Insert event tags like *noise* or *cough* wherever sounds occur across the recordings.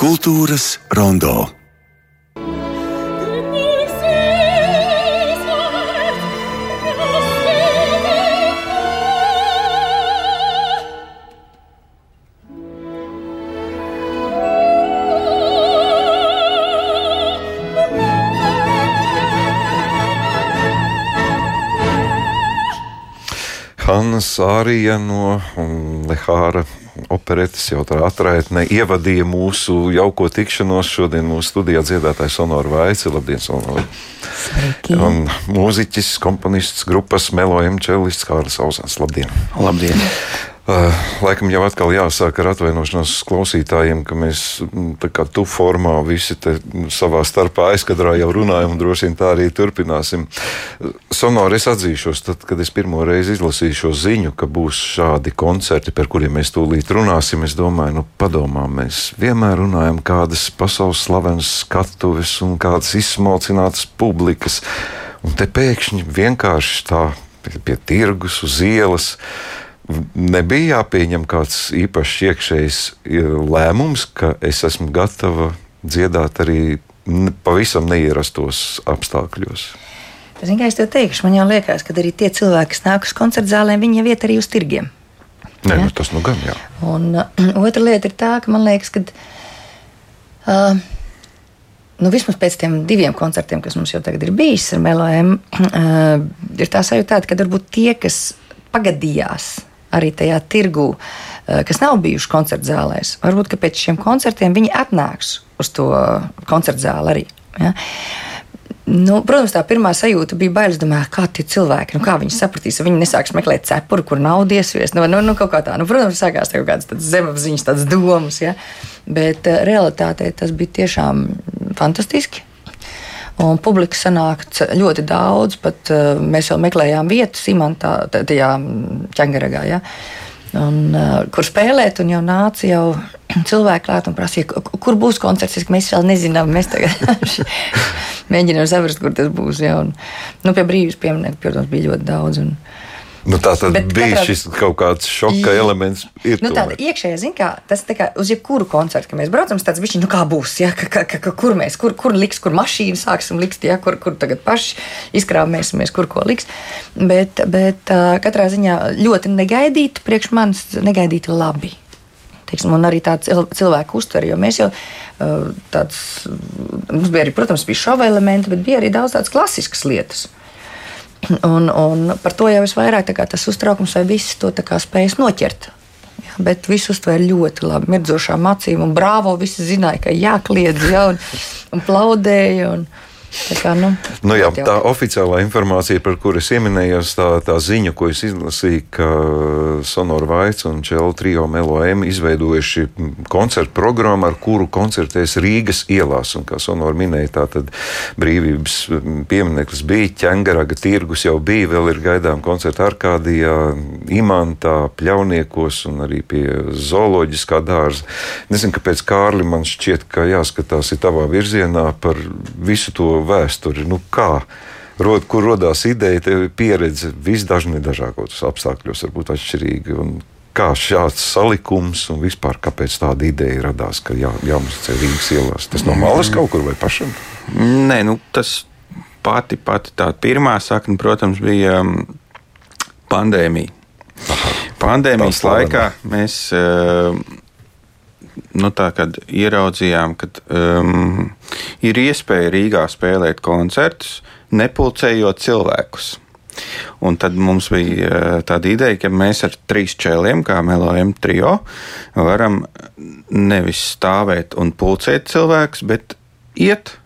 Kultūras rondo. Hanna Sārija no Lehāra operetes jau tā atraitne ievadīja mūsu jauko tikšanos. Šodien mūsu studijā dziedātājs Sonora Vaici. Labdien, Sonora! Un mūziķis, komponists, grupas melojam čelists Kārlis Ausans. Labdien! Labdien! Uh, laikam jau atkal jāsāk ar atvainošanos klausītājiem, ka mēs mm, tā kā tu formā visi te savā starpā aizkadrā jau runājam, un droši vien tā arī turpināsim. Sonori es atzīšos, tad, kad es pirmo reizi izlasīju šo ziņu, ka būs šādi koncerti, par kuriem mēs tūlīt runāsim, es domāju, nu padomā, mēs vienmēr runājam kādas pasaules slavenas skatuves un kādas izsmalcinātas publikas, un te pēkšņi vienkārši tā pie, pie tirgus uz ielas nebija jāpieņem kāds īpašs iekšējs lēmums, ka es esmu gatava dziedāt arī pavisam neierastos apstākļos. Zini, kā es tev teikšu, man jau liekas, ka arī tie cilvēki, kas nāk uz koncertu zālēm, viņi jau iet arī uz tirgiem. Nē, ja? nu, tas nu gan jā. Un uh, *clears throat* otra lieta ir tā, ka man liekas, ka. Uh, Nu, vismaz pēc tam diviem koncertiem, kas mums jau tagad ir bijis ar melojiem, uh, *clears throat* ir tā sajūta, ka varbūt tie, kas pagadījās arī tajā tirgū, eh, kas nav bijuši koncerta zālēs. Varbūt pēc šiem koncertiem viņi atnāks uz to koncerta zāli arī. Ja? Nu, protams, tā pirmā sajūta bija bailes. Domāju, kā tie cilvēki, nu, kā viņi sapratīs, viņi nesāks meklēt cepuri, kur naudu iesviest. Nu, nu, nu, tā. nu, protams, sākās kaut kādas zemapziņas, tādas domas. Ja? Bet uh, realitātē tas bija tiešām fantastiski. Un publikas sanāca ļoti daudz, pat uh, mēs vēl meklējām vietu Simantā, tajā ķēngaragā. Ja? Un, uh, kur spēlēt, un jau nāca jau *clears throat* cilvēki klāt un prasīja, kur būs koncerts. Mēs vēl nezinām, mēs tagad *laughs* *laughs* mēģinām saprast, kur tas būs. Ja? Un, nu, pie brīvības pieminiekta, protams, bija ļoti daudz. Un, Nu, tā tad Bet bija katrā... šis kaut kāds šoka elements. Nu, tāda iekšējā ziņā, tas kā uz jebkuru koncertu, kad mēs braucam, tas bija, nu, kā būs, ja, ka, ka, ka, kur mēs, kur, kur liks, kur mašīnu sāksim likt, ja, kur, kur tagad paši izkrāpsimies, kur ko liks. Bet, bet katrā ziņā ļoti negaidīti, priekš manis negaidīti labi. Teiksim, un arī tāda cilvēka uztvere, jo mēs jau tāds, mums bija arī, protams, bija šova elementi, bet bija arī daudz tādas klasiskas lietas. Un, un par to jau es vairāk tas uztraukums vai viss to spējas noķert. Jā, bet viss uztvēra ļoti labi, mirdzošām acīm, un brāvo. Visi zināja, ka jākliedz, ja, un, un plaudēja. Un, Tā, kā, nu, nu, jā, tā oficiālā informācija, par kuru es pieminējos, tā, tā ziņa, ko es izlasīju, ka Sonora Vaits un Čela Trio Meloēm izveidojuši koncertu programmu, ar kuru koncertēs Rīgas ielās. Un, kā Sonora minēja, tā tad brīvības piemineklis bija, ķengaraga tirgus jau bija, vēl ir gaidām koncerta Arkādijā, Imantā, Pļauniekos un arī pie zooloģiskā dārza. Nezinu, kāpēc Kārli man šķiet, ka jāskatās ir tavā virzienā par visu to vēsturi. Nu, kā? Rod, kur radās ideja, tev ir pieredze visdažādākos apstākļos, varbūt atšķirīgi. Un kā šāds salikums un vispār kāpēc tāda ideja radās, ka jā, jāmuzicē Rīgas ielās? Tas no malas kaut kur vai pašam? Nē, nu, tas pati, pati tā pirmā sakne, protams, bija um, pandēmija. Aha, Pandēmijas laikā mēs uh, nu, tā, ieraudzījām, ka um, ir iespēja Rīgā spēlēt koncertus, nepulcējot cilvēkus. Un tad mums bija uh, tāda ideja, ka mēs ar trīs čēliem, kā melojam trio, varam nevis stāvēt un pulcēt cilvēkus, bet iet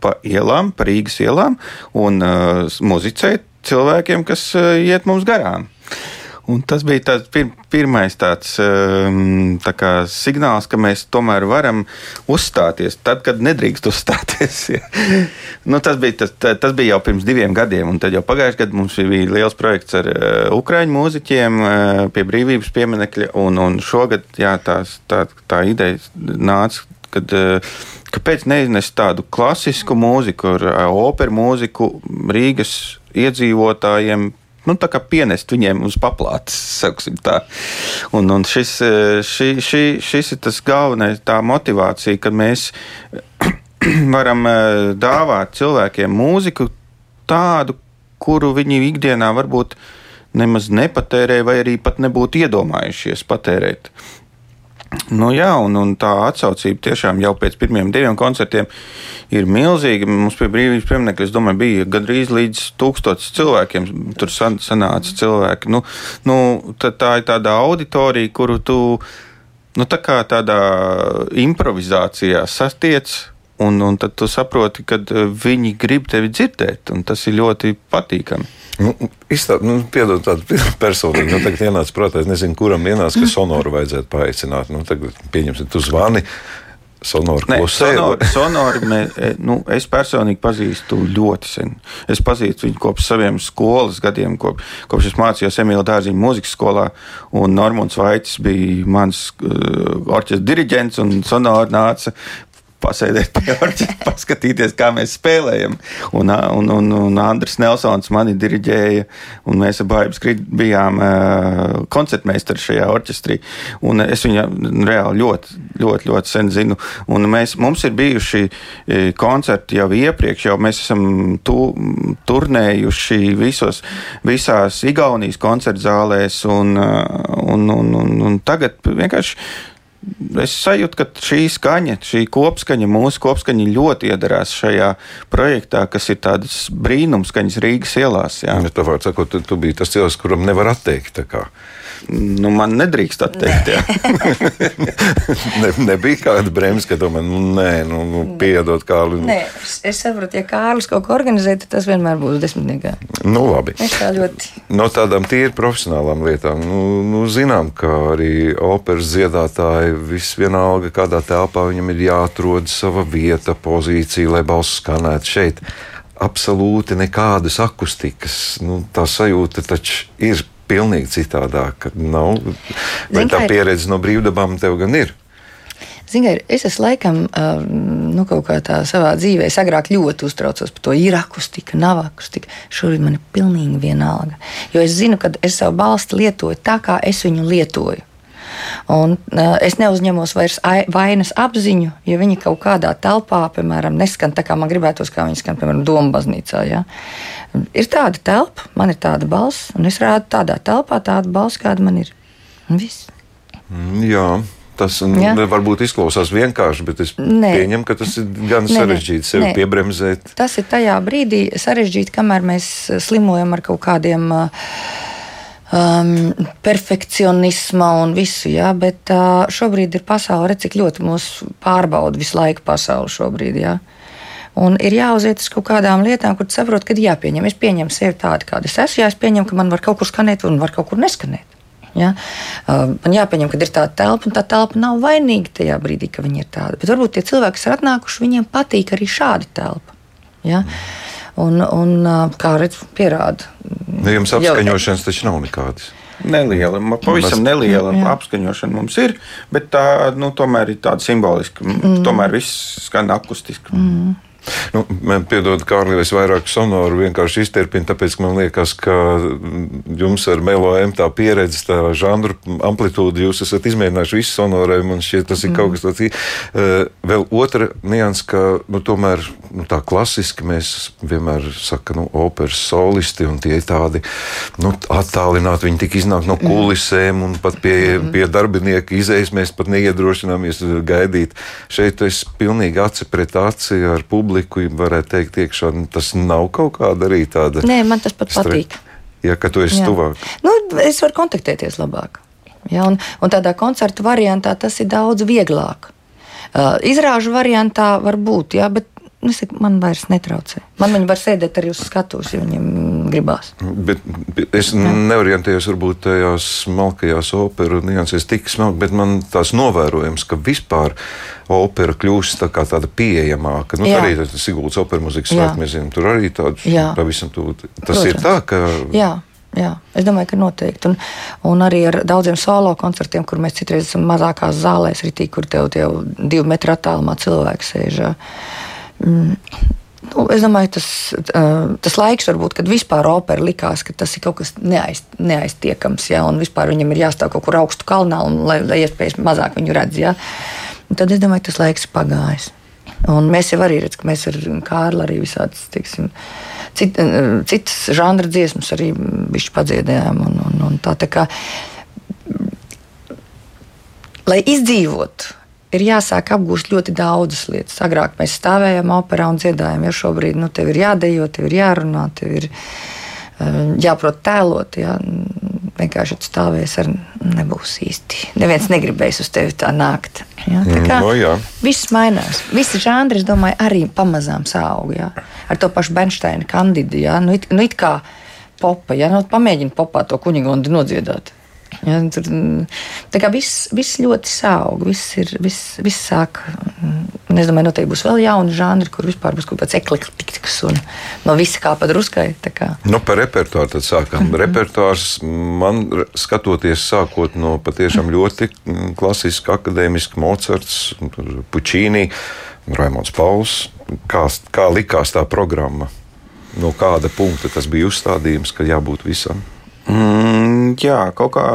pa ielām, pa Rīgas ielām un uh, muzicēt cilvēkiem, kas uh, iet mums garām. Un tas bija tāds pir, pirmais tāds, um, tā kā, signāls, ka mēs tomēr varam uzstāties tad, kad nedrīkst uzstāties. *laughs* nu, tas, bija, tas, tas bija jau pirms diviem gadiem, un tad jau pagājušajā gadā mums bija liels projekts ar uh, ukraiņu mūziķiem uh, pie brīvības pieminekļa, un, un šogad jā, tās, tā, tā ideja nāca. Kad, uh, kāpēc neiznest tādu klasisku mūziku, operu mūziku Rīgas iedzīvotājiem, nu, pienest viņiem uz paplātes. Un, un šis, ši, ši, šis ir tas galvenais, tā motivācija, ka mēs *clears throat* varam dāvāt cilvēkiem mūziku tādu, kuru viņi ikdienā varbūt nemaz nepatērē, vai arī pat nebūtu iedomājušies patērēt. Nu, jā, un, un tā atsaucība tiešām jau pēc pirmiem diviem koncertiem ir milzīga. Mums pie brīvības pieminiekta, es domāju, bija gandrīz līdz tūkstotis cilvēkiem. Tur sanāca cilvēki. Nu, nu, tā, tā ir tāda auditorija, kuru tu nu, tā kā tādā improvizācijā satiec. Un, un tad tu saproti, ka viņi grib tevi dzirdēt, un tas ir ļoti patīkami. Nu, Izstāst, nu, piedod tādu *laughs* personīgi, nu, tagad ienāca prātā, es nezinu, kuram ienāca, ka sonoru vajadzētu paaicināt. Nu, tagad, pieņemsim, tu zvani. Sonoru klusē. Sonoru, sonoru mē, e, nu, es personīgi pazīstu ļoti sen. Es pazīstu viņu kopš saviem skolas gadiem, kop, kopš es mācījos Emīļa Dārziņa mūzikas skolā. Normons Vaitis bija mans uh, orķestra diriģents, un Sonora nāca pasēdēt pie orķestra, *laughs* paskatīties, kā mēs spēlējam. Un, un, un, un Andris Nelsons mani diriģēja, un mēs abi bijām uh, koncertmeistari šajā orķestrī. Un es viņu reāli ļoti, ļoti, ļoti sen zinu. Un mēs, mums ir bijuši koncerti jau iepriekš, jau mēs esam tu, turnējuši visos, visās Igaunijas koncertzālēs, un, un, un, un, un tagad vienkārši es sajūtu, ka šī skaņa, šī kopskaņa, mūsu kopskaņa ļoti iedarās šajā projektā, kas ir tādas brīnumskaņas Rīgas ielās. Jā. Ja, tā var sakot, tu, tu biji tas cilvēks, kuram nevar atteikt. Nu, man nedrīkst atteikt. *laughs* ne, nebija kāda bremze, ka domā, nu, nē, nu, nu piedod Kārli. Nē, es, es saprotu, ja Kārlis kaut ko organizē, tad tas vienmēr būs desmitniekā. Nu, labi. Es tā ļoti. No tādām tīri profesionālām lietām, nu, nu zinām, ka arī operas dziedātāji viss vienalga, kādā telpā viņam ir jāatrod sava vieta, pozīcija, lai balss skanētu šeit. Absolūti nekādas akustikas. Nu, tā sajūta taču ir pilnīgi citādāk. Nav. Vai Zin, tā pieredze no brīvdabām tev gan ir? Ziniet, es esmu laikam nu, kaut kā tā savā dzīvē, agrāk ļoti uztraucos par to, ir akustika, nav akustika. Šobrīd man ir pilnīgi vienalga. Jo es zinu, ka es savu balstu lietoju tā, kā es viņu lietoju. Un, uh, es neuzņemos vairs vainas apziņu, ja viņi kaut kādā telpā, piemēram, neskan tā, kā man gribētos, kā viņi skan, piemēram, Doma baznīcā. Ja? Ir tāda telpa, man ir tāda balss, un es rādu tādā telpā tādu balss, kāda man ir. Un viss. Mm, jā. Tas ja? varbūt izklausās vienkārši, bet es nē. pieņemu, ka tas ir gan nē, sarežģīti sevi nē. piebremzēt. Tas ir tajā brīdī sarežģīti, kamēr mēs slimojam ar kaut kādiem uh, um, perfekcionisma un visu, jā, bet uh, šobrīd ir pasaule, redz, cik ļoti mūs pārbauda visu laiku pasauli šobrīd. Jā. Un ir jāuziet uz kaut kādām lietām, kur saprot, ka jāpieņem. Es pieņemu sevi tādu, kāda es esmu. Jā, es pieņemu, ka man var kaut kur skanēt, un var kaut kur neskanēt. Ja? Uh, man jāpieņem, ka ir tāda telpa, un tā telpa nav vainīga tajā brīdī, ka viņi ir tādi. Bet varbūt tie cilvēki, kas ir atnākuši, viņiem patīk arī šāda telpa. Ja? Mm. Un, un kā redz, pierāda. Nu, jums apskaņošanas taču nav nekādas. Neliela, pavisam neliela jā. apskaņošana mums ir, bet tā nu, tomēr ir tāda simboliska. Mm. Tomēr viss skan akustiski. Mm. Nu, man piedod, Kārli, es vairāk sonoru vienkārši izterpinu, tāpēc man liekas, ka jums ar melojiem tā pieredze, tā žanru amplitūda, jūs esat izmēģinājuši visu sonorēm, man šķiet, tas ir mm. kaut kas tāds. Vēl otra nians, ka nu, tomēr nu, tā klasiski mēs vienmēr sakam, nu, operas solisti, un tie ir tādi nu, attālināti, viņi tik iznāk no kulisēm, un pat pie, pie darbinieka izējas mēs pat neiedrošināmies gaidīt. Šeit es pilnīgi aci pret aci ar publiku varētu teikt, iekšā. Tas nav kaut kāda arī tāda. Nē, man tas pat stre... patīk. Ja, ka tu esi Jā. tuvāk. Nu, es varu kontaktēties labāk. Ja, un, un tādā koncertu variantā tas ir daudz vieglāk. Uh, izrāžu variantā var būt, jā, bet Nu, saku, man vairs netraucē. Man viņi var sēdēt arī uz skatuves, ja viņiem gribās. Bet, bet es Jā. neorientējos varbūt tajās smalkajās operas niansēs tik smalki, bet man tās novērojams, ka vispār opera kļūst tā kā tāda pieejamāka. Nu, arī tas Siguldas opera mūzikas svētki, mēs zinām, tur arī tāds pavisam tuvu. Tas Protams. ir tā, ka. Jā. Jā, es domāju, ka noteikti. Un, un arī ar daudziem solo koncertiem, kur mēs citreiz esam mazākās zālēs, arī tī, kur tev jau divu metru attālumā cilvēks sēž. Uh, Mm. Nu, es domāju, tas, tas laiks, varbūt, kad vispār opera likās, ka tas ir kaut kas neaiz, neaiztiekams, ja, un vispār viņam ir jāstāv kaut kur augstu kalnā, un lai, lai iespējas mazāk viņu redz. Ja. Un tad es domāju, tas laiks ir pagājis. Un mēs jau arī redzam, ka mēs ar Kārlu arī visādas, teiksim, cit, citas žanra dziesmas arī bišķi padziedējām. Un, un, un tā, tā kā, lai izdzīvotu, ir jāsāk apgūst ļoti daudzas lietas. Agrāk mēs stāvējām operā un dziedājām, ja šobrīd nu, tev ir jādejo, tev ir jārunā, tev ir uh, jāprot tēlot. Jā. Vienkārši stāvēs ar nebūs īsti. Neviens negribēs uz tevi tā nākt. Jā. Tā kā No, jā. viss mainās. Visi žanri, es domāju, arī pamazām saug. Jā. Ar to pašu Bernsteina kandidu. Jā. Nu, it, nu, it kā popa, ja nu, pamēģini popā to kuņģi nodziedāt. Ja, tur, mm, tā kā viss, viss ļoti saug, viss, ir, viss, viss sāk. mm, Es domāju, noteikti būs vēl jauni žanri, kur vispār būs kaut kāds eklektikas un no visa kā pa druskai. tā kā. Nu, par repertuāru tad sākām. Mm -hmm. Repertuārs man skatoties, sākot no patiešām ļoti mm, klasiska, akadēmiska Mocards, Puķīnī, Raimons Pauls. Kā, kā likās tā programma? No kāda punkta tas bija uzstādījums, ka jābūt visam? Mm, jā, kaut kā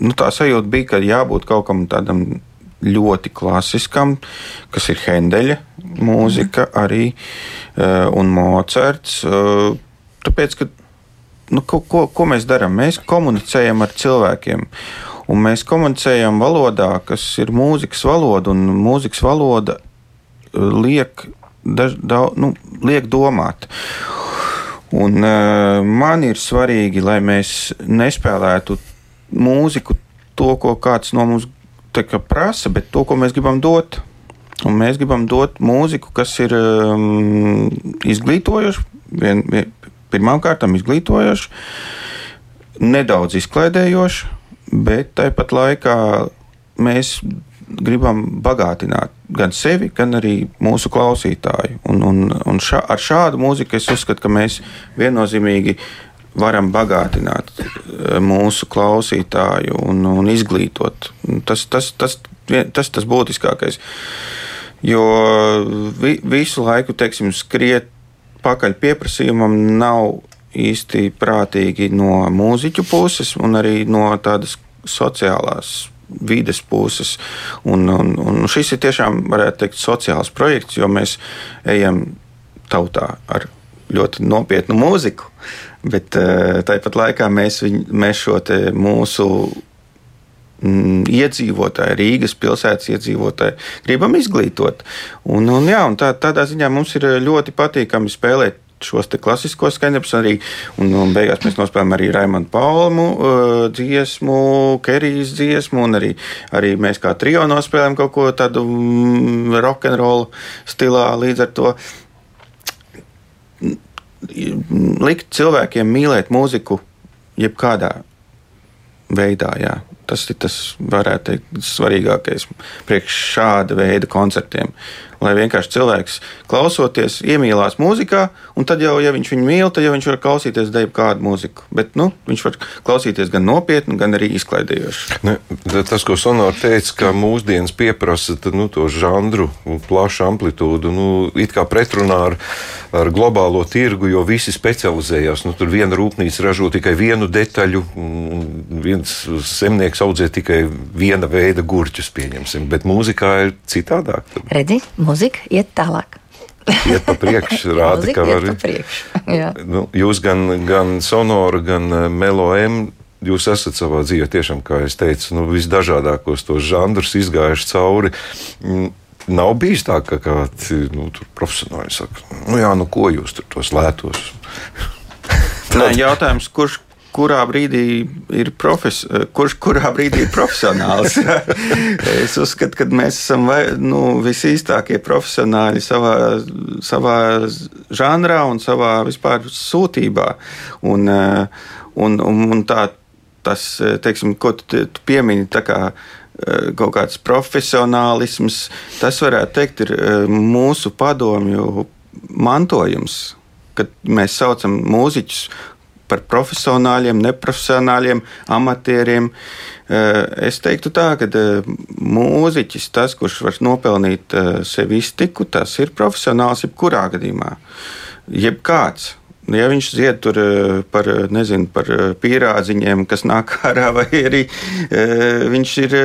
nu, tā sajūta bija, ka jābūt kaut kam tādam ļoti klasiskam, kas ir Hendeļa mūzika arī eh, un Mocards. eh, Tāpēc, ka nu, ko, ko, ko mēs darām? Mēs komunicējam ar cilvēkiem. Un mēs komunicējam valodā, kas ir mūzikas valoda, un mūzikas valoda eh, liek, daž, da, nu, liek domāt. Un, uh, man ir svarīgi, lai mēs nespēlētu mūziku, to, ko kāds no mums kā prasa, bet to, ko mēs gribam dot. Un mēs gribam dot mūziku, kas ir um, izglītojoša, vien, vien, pirmkārt, izglītojoša, nedaudz izklaidējoša, bet tāpat laikā mēs gribam bagātināt gan sevi, gan arī mūsu klausītāju. Un, un, un šā, ar šādu mūziku es uzskatu, ka mēs viennozīmīgi varam bagātināt eh, mūsu klausītāju un, un izglītot. Tas tas, tas, tas tas būtiskākais. Jo vi, visu laiku, teiksim, skriet pakaļ pieprasījumam nav īsti prātīgi no mūziķu puses un arī no tādas sociālās vides puses. Un, un, un šis ir tiešām, varētu teikt, sociāls projekts, jo mēs ejam tautā ar ļoti nopietnu mūziku, bet eh, tāpat laikā mēs, viņ, mēs šo mūsu mm, iedzīvotāji, Rīgas pilsētas iedzīvotāji, gribam izglītot. Un, un, jā, un tā, tādā ziņā mums ir ļoti patīkami spēlēt šos klasiskos skaņdarbus un, un beigās mēs nospēlējam arī Raimondu Palmu uh, dziesmu, Kerijas dziesmu, un arī, arī mēs kā trio nospēlējam kaut ko tādu mm, rock'n'roll stilā līdz ar to likt cilvēkiem mīlēt mūziku jebkādā veidā. Jā. Tas ir tas, varētu teikt, svarīgākais priekš šāda veida koncertiem. Lai vienkārši cilvēks klausoties, iemīlās mūzikā, un tad jau, ja viņš viņu mīl, tad jau viņš var klausīties deju kādu mūziku. Bet nu, viņš var klausīties gan nopietni, gan arī izklaidējoši. Ne, tas, ko Sonora teica, ka mūsdienas pieprasa tad, nu, to žanru, plašu amplitūdu, nu, it kā pretrunā ar, ar globālo tirgu, jo visi specializējās. Nu, tur viena rūpnīca ražo tikai vienu detaļu, un viens zemnieks audzē tikai viena veida gurķus, pieņemsim. Bet mūzikā ir citādāk. Redzi, mūzika iet tālāk. iet pa priekšu, *laughs* rāda, ka var. Jā. Nu, jūs gan, gan Sonora, gan eh, Meloem. Jūs esat savā dzīvē, tiešām, kā jau teicu, nu, visdažādākos tos žanrus izgājuši cauri. Mm, Nav bijis tā, ka kādi nu, tur profesionāļi saka, nu jā, nu ko jūs tur tos lētos. Nē, *laughs* jautājums, kurš kurā brīdī ir, profes, kurš, kurā brīdī ir profesionāls? *laughs* es uzskatu, ka mēs esam vai, nu, visīstākie profesionāļi savā, savā žanrā un savā vispār sūtībā. Un, eh, un, un, un tā, tas, eh, teiksim, ko tu, tu piemini, kā eh, kaut kāds profesionālisms, tas varētu teikt, ir eh, mūsu padomju mantojums, kad mēs saucam mūziķus par profesionāļiem, neprofesionāļiem, amatieriem. Es teiktu tā, ka mūziķis, tas, kurš var nopelnīt sev iztiku, tas ir profesionāls jebkurā gadījumā. Jebkāds. Ja viņš zied tur par, nezinu, par pīrādziņiem, kas nāk *laughs* ārā, vai arī viņš ir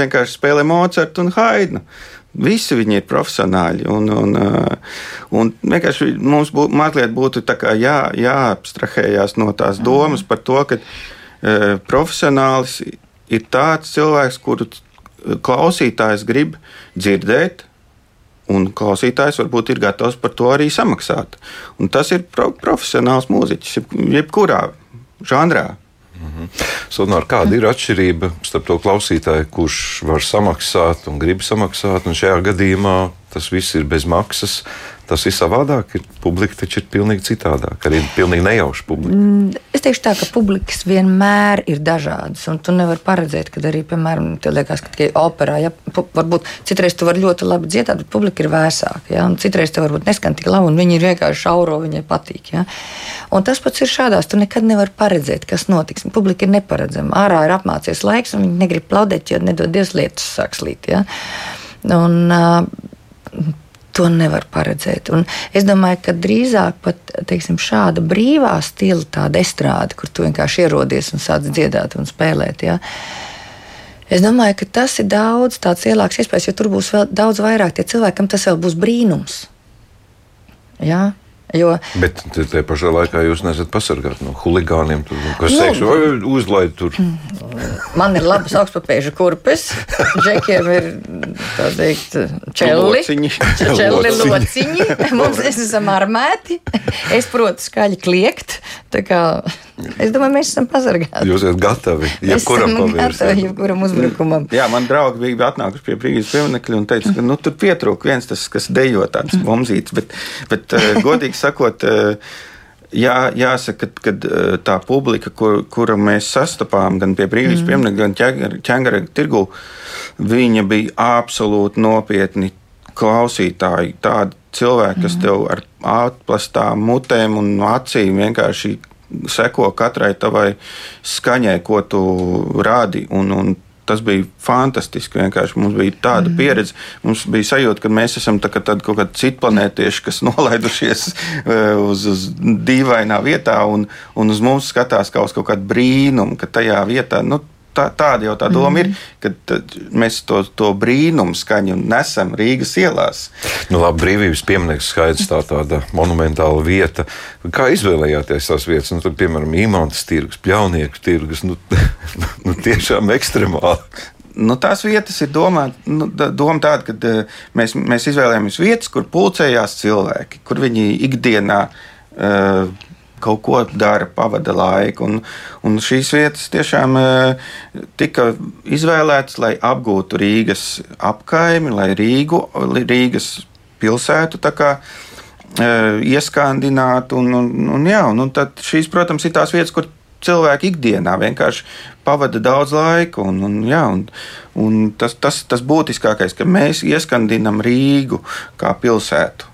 vienkārši spēlē Mocartu un Haidnu. Visi viņi ir profesionāļi. Un, un, uh, un vienkārši mums bū, mazliet būtu jā, jāabstrahējās no tās domas par to, ka uh, profesionālis ir tāds cilvēks, kuru klausītājs grib dzirdēt. Un klausītājs varbūt ir gatavs par to arī samaksāt. Un tas ir pro profesionāls mūziķis, jebkurā žanrā. Mhm. Sonār, kāda ir atšķirība starp to klausītāju, kurš var samaksāt un grib samaksāt, un šajā gadījumā tas viss ir bez maksas, tas ir savādāk. Ir, publika taču ir pilnīgi citādāk, arī pilnīgi nejauša publika. Mm, es teikšu tā, ka publikas vienmēr ir dažādas, un tu nevari paredzēt, kad arī, piemēram, te liekas, ka tikai operā, ja, varbūt citreiz tu vari ļoti labi dziedāt, bet publika ir vēsāka, ja, un citreiz te varbūt neskan tik labi, un viņi ir vienkārši šauro, viņai patīk, ja. Un tas pats ir šādās, tu nekad nevari paredzēt, kas notiks. Publika ir neparedzama. Ārā ir apmācies laiks, un viņi negrib plaudēt, jo nedod Dievs lietas sāk slīt, ja. Un, uh, to nevar paredzēt. Un es domāju, ka drīzāk pat teiksim, šāda brīvā stila, tāda estrāde, kur tu vienkārši ierodies un sāc dziedāt un spēlēt. Ja? Es domāju, ka tas ir daudz tāds lielāks iespējas, jo tur būs vēl daudz vairāk tie cilvēki, kam tas vēl būs brīnums. Ja? Jo, Bet tajā pašā laikā jūs nesat pasargāti no huligāniem. Tur, kas nu, teiks, uzlaid tur? *laughs* Man ir labas augstpapēža kurpes, džekiem ir teikt, čelli, lociņi. čelli *laughs* lociņi. Mums esam armēti. Es protu skaļi kliegt. Es domāju, mēs esam pasargāti. Jūs esat gatavi jebkuram pavērstam. Jebkuram uzbrukumam. Jā, man draugi bija atnākuši pie brīvības pieminekļa un teica, ka nu, tur pietrūk viens tas, kas dejo tāds *laughs* bombzīts, bet, bet uh, godīgi sakot, uh, Jā, jāsaka, ka tā publika, kur, kuru mēs sastapām gan pie brīvības mm. pieminiekta, gan ķēngara tirgu, viņa bija absolūti nopietni klausītāji. Tādi cilvēki, kas mm. tev ar atplastām mutēm un acīm vienkārši seko katrai tavai skaņai, ko tu rādi. Un, un tas bija fantastiski. Vienkārši mums bija tāda mm. pieredze. Mums bija sajūta, ka mēs esam tā, tādi kaut kādi citplanētieši, kas *laughs* nolaidušies eh, uz, uz dīvainā vietā un, un uz mums skatās kā uz kaut kādu brīnumu, ka tajā vietā. Nu, tā, tāda jau tā doma mm. ir, ka mēs to, to brīnumu skaņu nesam Rīgas ielās. Nu, labi, brīvības pieminiekts skaidrs, tā tāda monumentāla vieta. Kā izvēlējāties tās vietas? Nu, tad, piemēram, īmantas tirgus, pļaunieku tirgus, nu, *laughs* nu tiešām ekstremāli. Nu, tās vietas ir domāta nu, doma tāda, ka uh, mēs, mēs izvēlējāmies vietas, kur pulcējās cilvēki, kur viņi ikdienā uh, kaut ko dara, pavada laiku. Un, un šīs vietas tiešām eh, tika izvēlētas, lai apgūtu Rīgas apkaimi, lai Rīgu, Rīgas pilsētu kā, eh, ieskandinātu. Un, un, un, jā, un, un tad šīs, protams, ir tās vietas, kur cilvēki ikdienā vienkārši pavada daudz laika. Un, un, jā, un, un tas, tas, tas būtiskākais, ka mēs ieskandinām Rīgu kā pilsētu.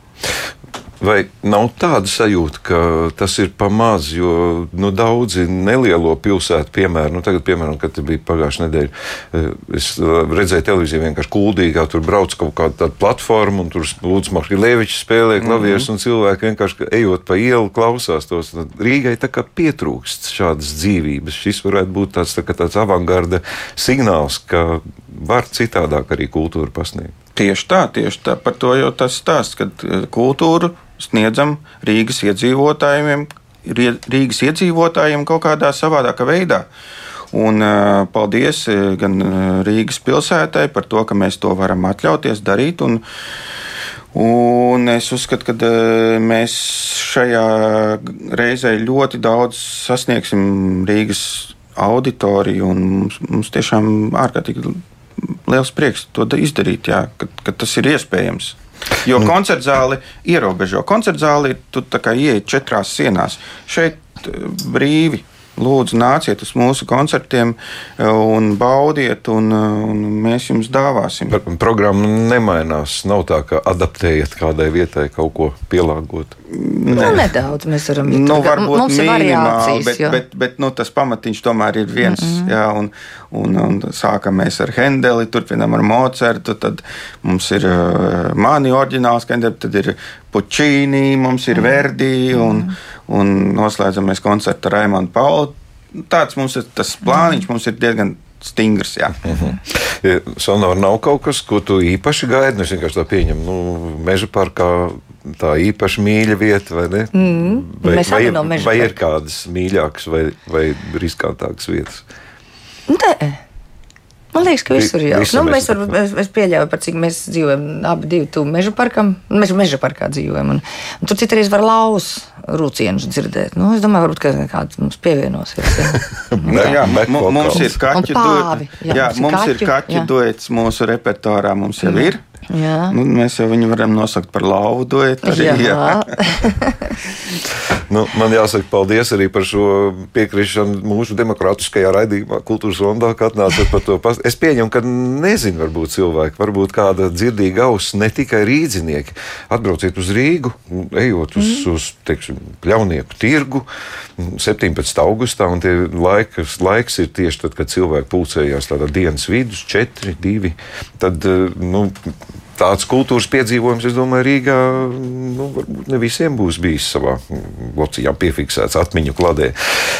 Vai nav tāda sajūta, ka tas ir pamazs, jo nu, daudzi nelielo pilsētu piemēru, nu, tagad, piemēram, kad bija pagājušā nedēļa, eh, es eh, redzēju televīziju vienkārši kuldīgā, tur brauc kaut kāda tāda platforma, un tur Lūdzu Markļievičs spēlē klavierus, mm -hmm. un cilvēki vienkārši ejot pa ielu klausās tos. Rīgai tā kā pietrūkst šādas dzīvības. Šis varētu būt tāds, tā tāds avangarda signāls, ka var citādāk arī kultūru pasniegt. Tieši tā, tieši tā. Par to jau tas stāsts, ka eh, kultūru sniedzam Rīgas iedzīvotājiem, Rīgas iedzīvotājiem kaut kādā savādākā veidā. Un, uh, paldies gan Rīgas pilsētai par to, ka mēs to varam atļauties darīt. Un, un es uzskatu, ka mēs šajā reizē ļoti daudz sasniegsim Rīgas auditoriju. Mums, mums tiešām ārkārtīgi liels prieks to izdarīt, jā, ka, ka tas ir iespējams. Jo nu. koncerta zāli ierobežo. Koncerta zāli tu ieej četrās sienās. Šeit eh, brīvi. lūdzu, nāciet uz mūsu koncertiem un baudiet, un, un mēs jums dāvāsim. Programma nemainās. Nav tā, ka adaptējiet kādai vietai kaut ko pielāgot. Nu, nedaudz mēs varam nu, tur- varbūt minimāli, bet, jo- bet, bet nu, tas pamatiņš tomēr ir viens. Mm -hmm. jā, un, un, un sākam mēs ar Hendeli, turpinām ar Mocertu, tad mums ir uh, mani oriģināls tad ir Pučīni, mums ir Verdi un, un noslēdzam mēs koncertu ar Raimondu Paulu. Tāds mums ir tas plāniņš, mums ir diezgan stingrs. Jā. Ja Sonora nav kaut kas, ko tu īpaši gaidi. Nu, Es vienkārši tā pieņemu, nu, meža parkā tā īpaši mīļa vieta, vai ne? Mm, vai, mēs vai, no meža vai ir kādas mīļākas vai, vai riskantākas vietas? Nē. Man liekas, ka visur jau Visur nu, mēs varam. Es, es pieļauju, par cik mēs dzīvojam, abi divi tuvu meža parkam. Mēs meža parkā dzīvojam. Un, un tur citreiz var laus rūcienus dzirdēt. Nu, es domāju, varbūt ka kāds mums pievienosies. *laughs* jā. Jā, jā, mu- mums ir kaķu duets. jā, mums ir ir kaķu, duets mūsu repertuārā. Mums jau ir. Jā. Nu, mēs jau viņu varam nosaukt par lauvu duetu. Arī, jā. Jā. Nu, man jāsaka paldies arī par šo piekrišanu mūsu demokrātiskajā raidījumā, kultūras rondā, ka atnācāt par to. pas- Es pieņemu, ka nezinu, varbūt cilvēki, varbūt kāda dzirdīga auss, ne tikai rīznieki. Atbrauciet uz Rīgu, ejot uz, mm. uz teiksim, pļaunieku tirgu 17. augustā, un tie laiks, laiks ir tieši tad, kad cilvēki pulcējās tādā dienas vidus, 4, 2. Tad, eh, nu, Tāds kultūras piedzīvojums, es domāju, Rīgā nu, varbūt ne visiem būs bijis savā locijā piefiksēts atmiņu kladē.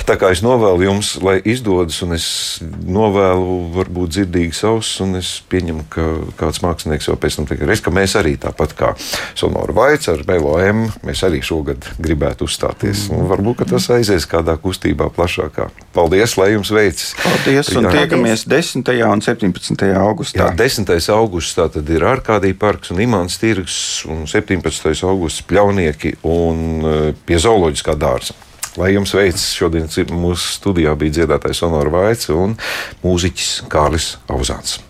Tā kā es novēlu jums, lai izdodas, un es novēlu, varbūt dzirdīgas ausis, un es pieņemu, ka kāds mākslinieks jau pēc tam teiks, reiz, ka mēs arī tāpat kā Sonora Vaits ar Melo M, mēs arī šogad gribētu uzstāties. Un varbūt, ka tas aizies kādā kustībā plašākā. Paldies, lai jums veicas! Paldies, un Jā. tiekamies 10. un 17. augustā. Jā, 10. augusts tā tad ir Arkādija parks un Imants Tirgs, un 17. augusts pļaunieki un eh, pie zooloģiskā dārza. Lai jums veicas, šodien mūsu studijā bija dziedātājs Sonora Vaits un mūziķis Kārlis Auzāns.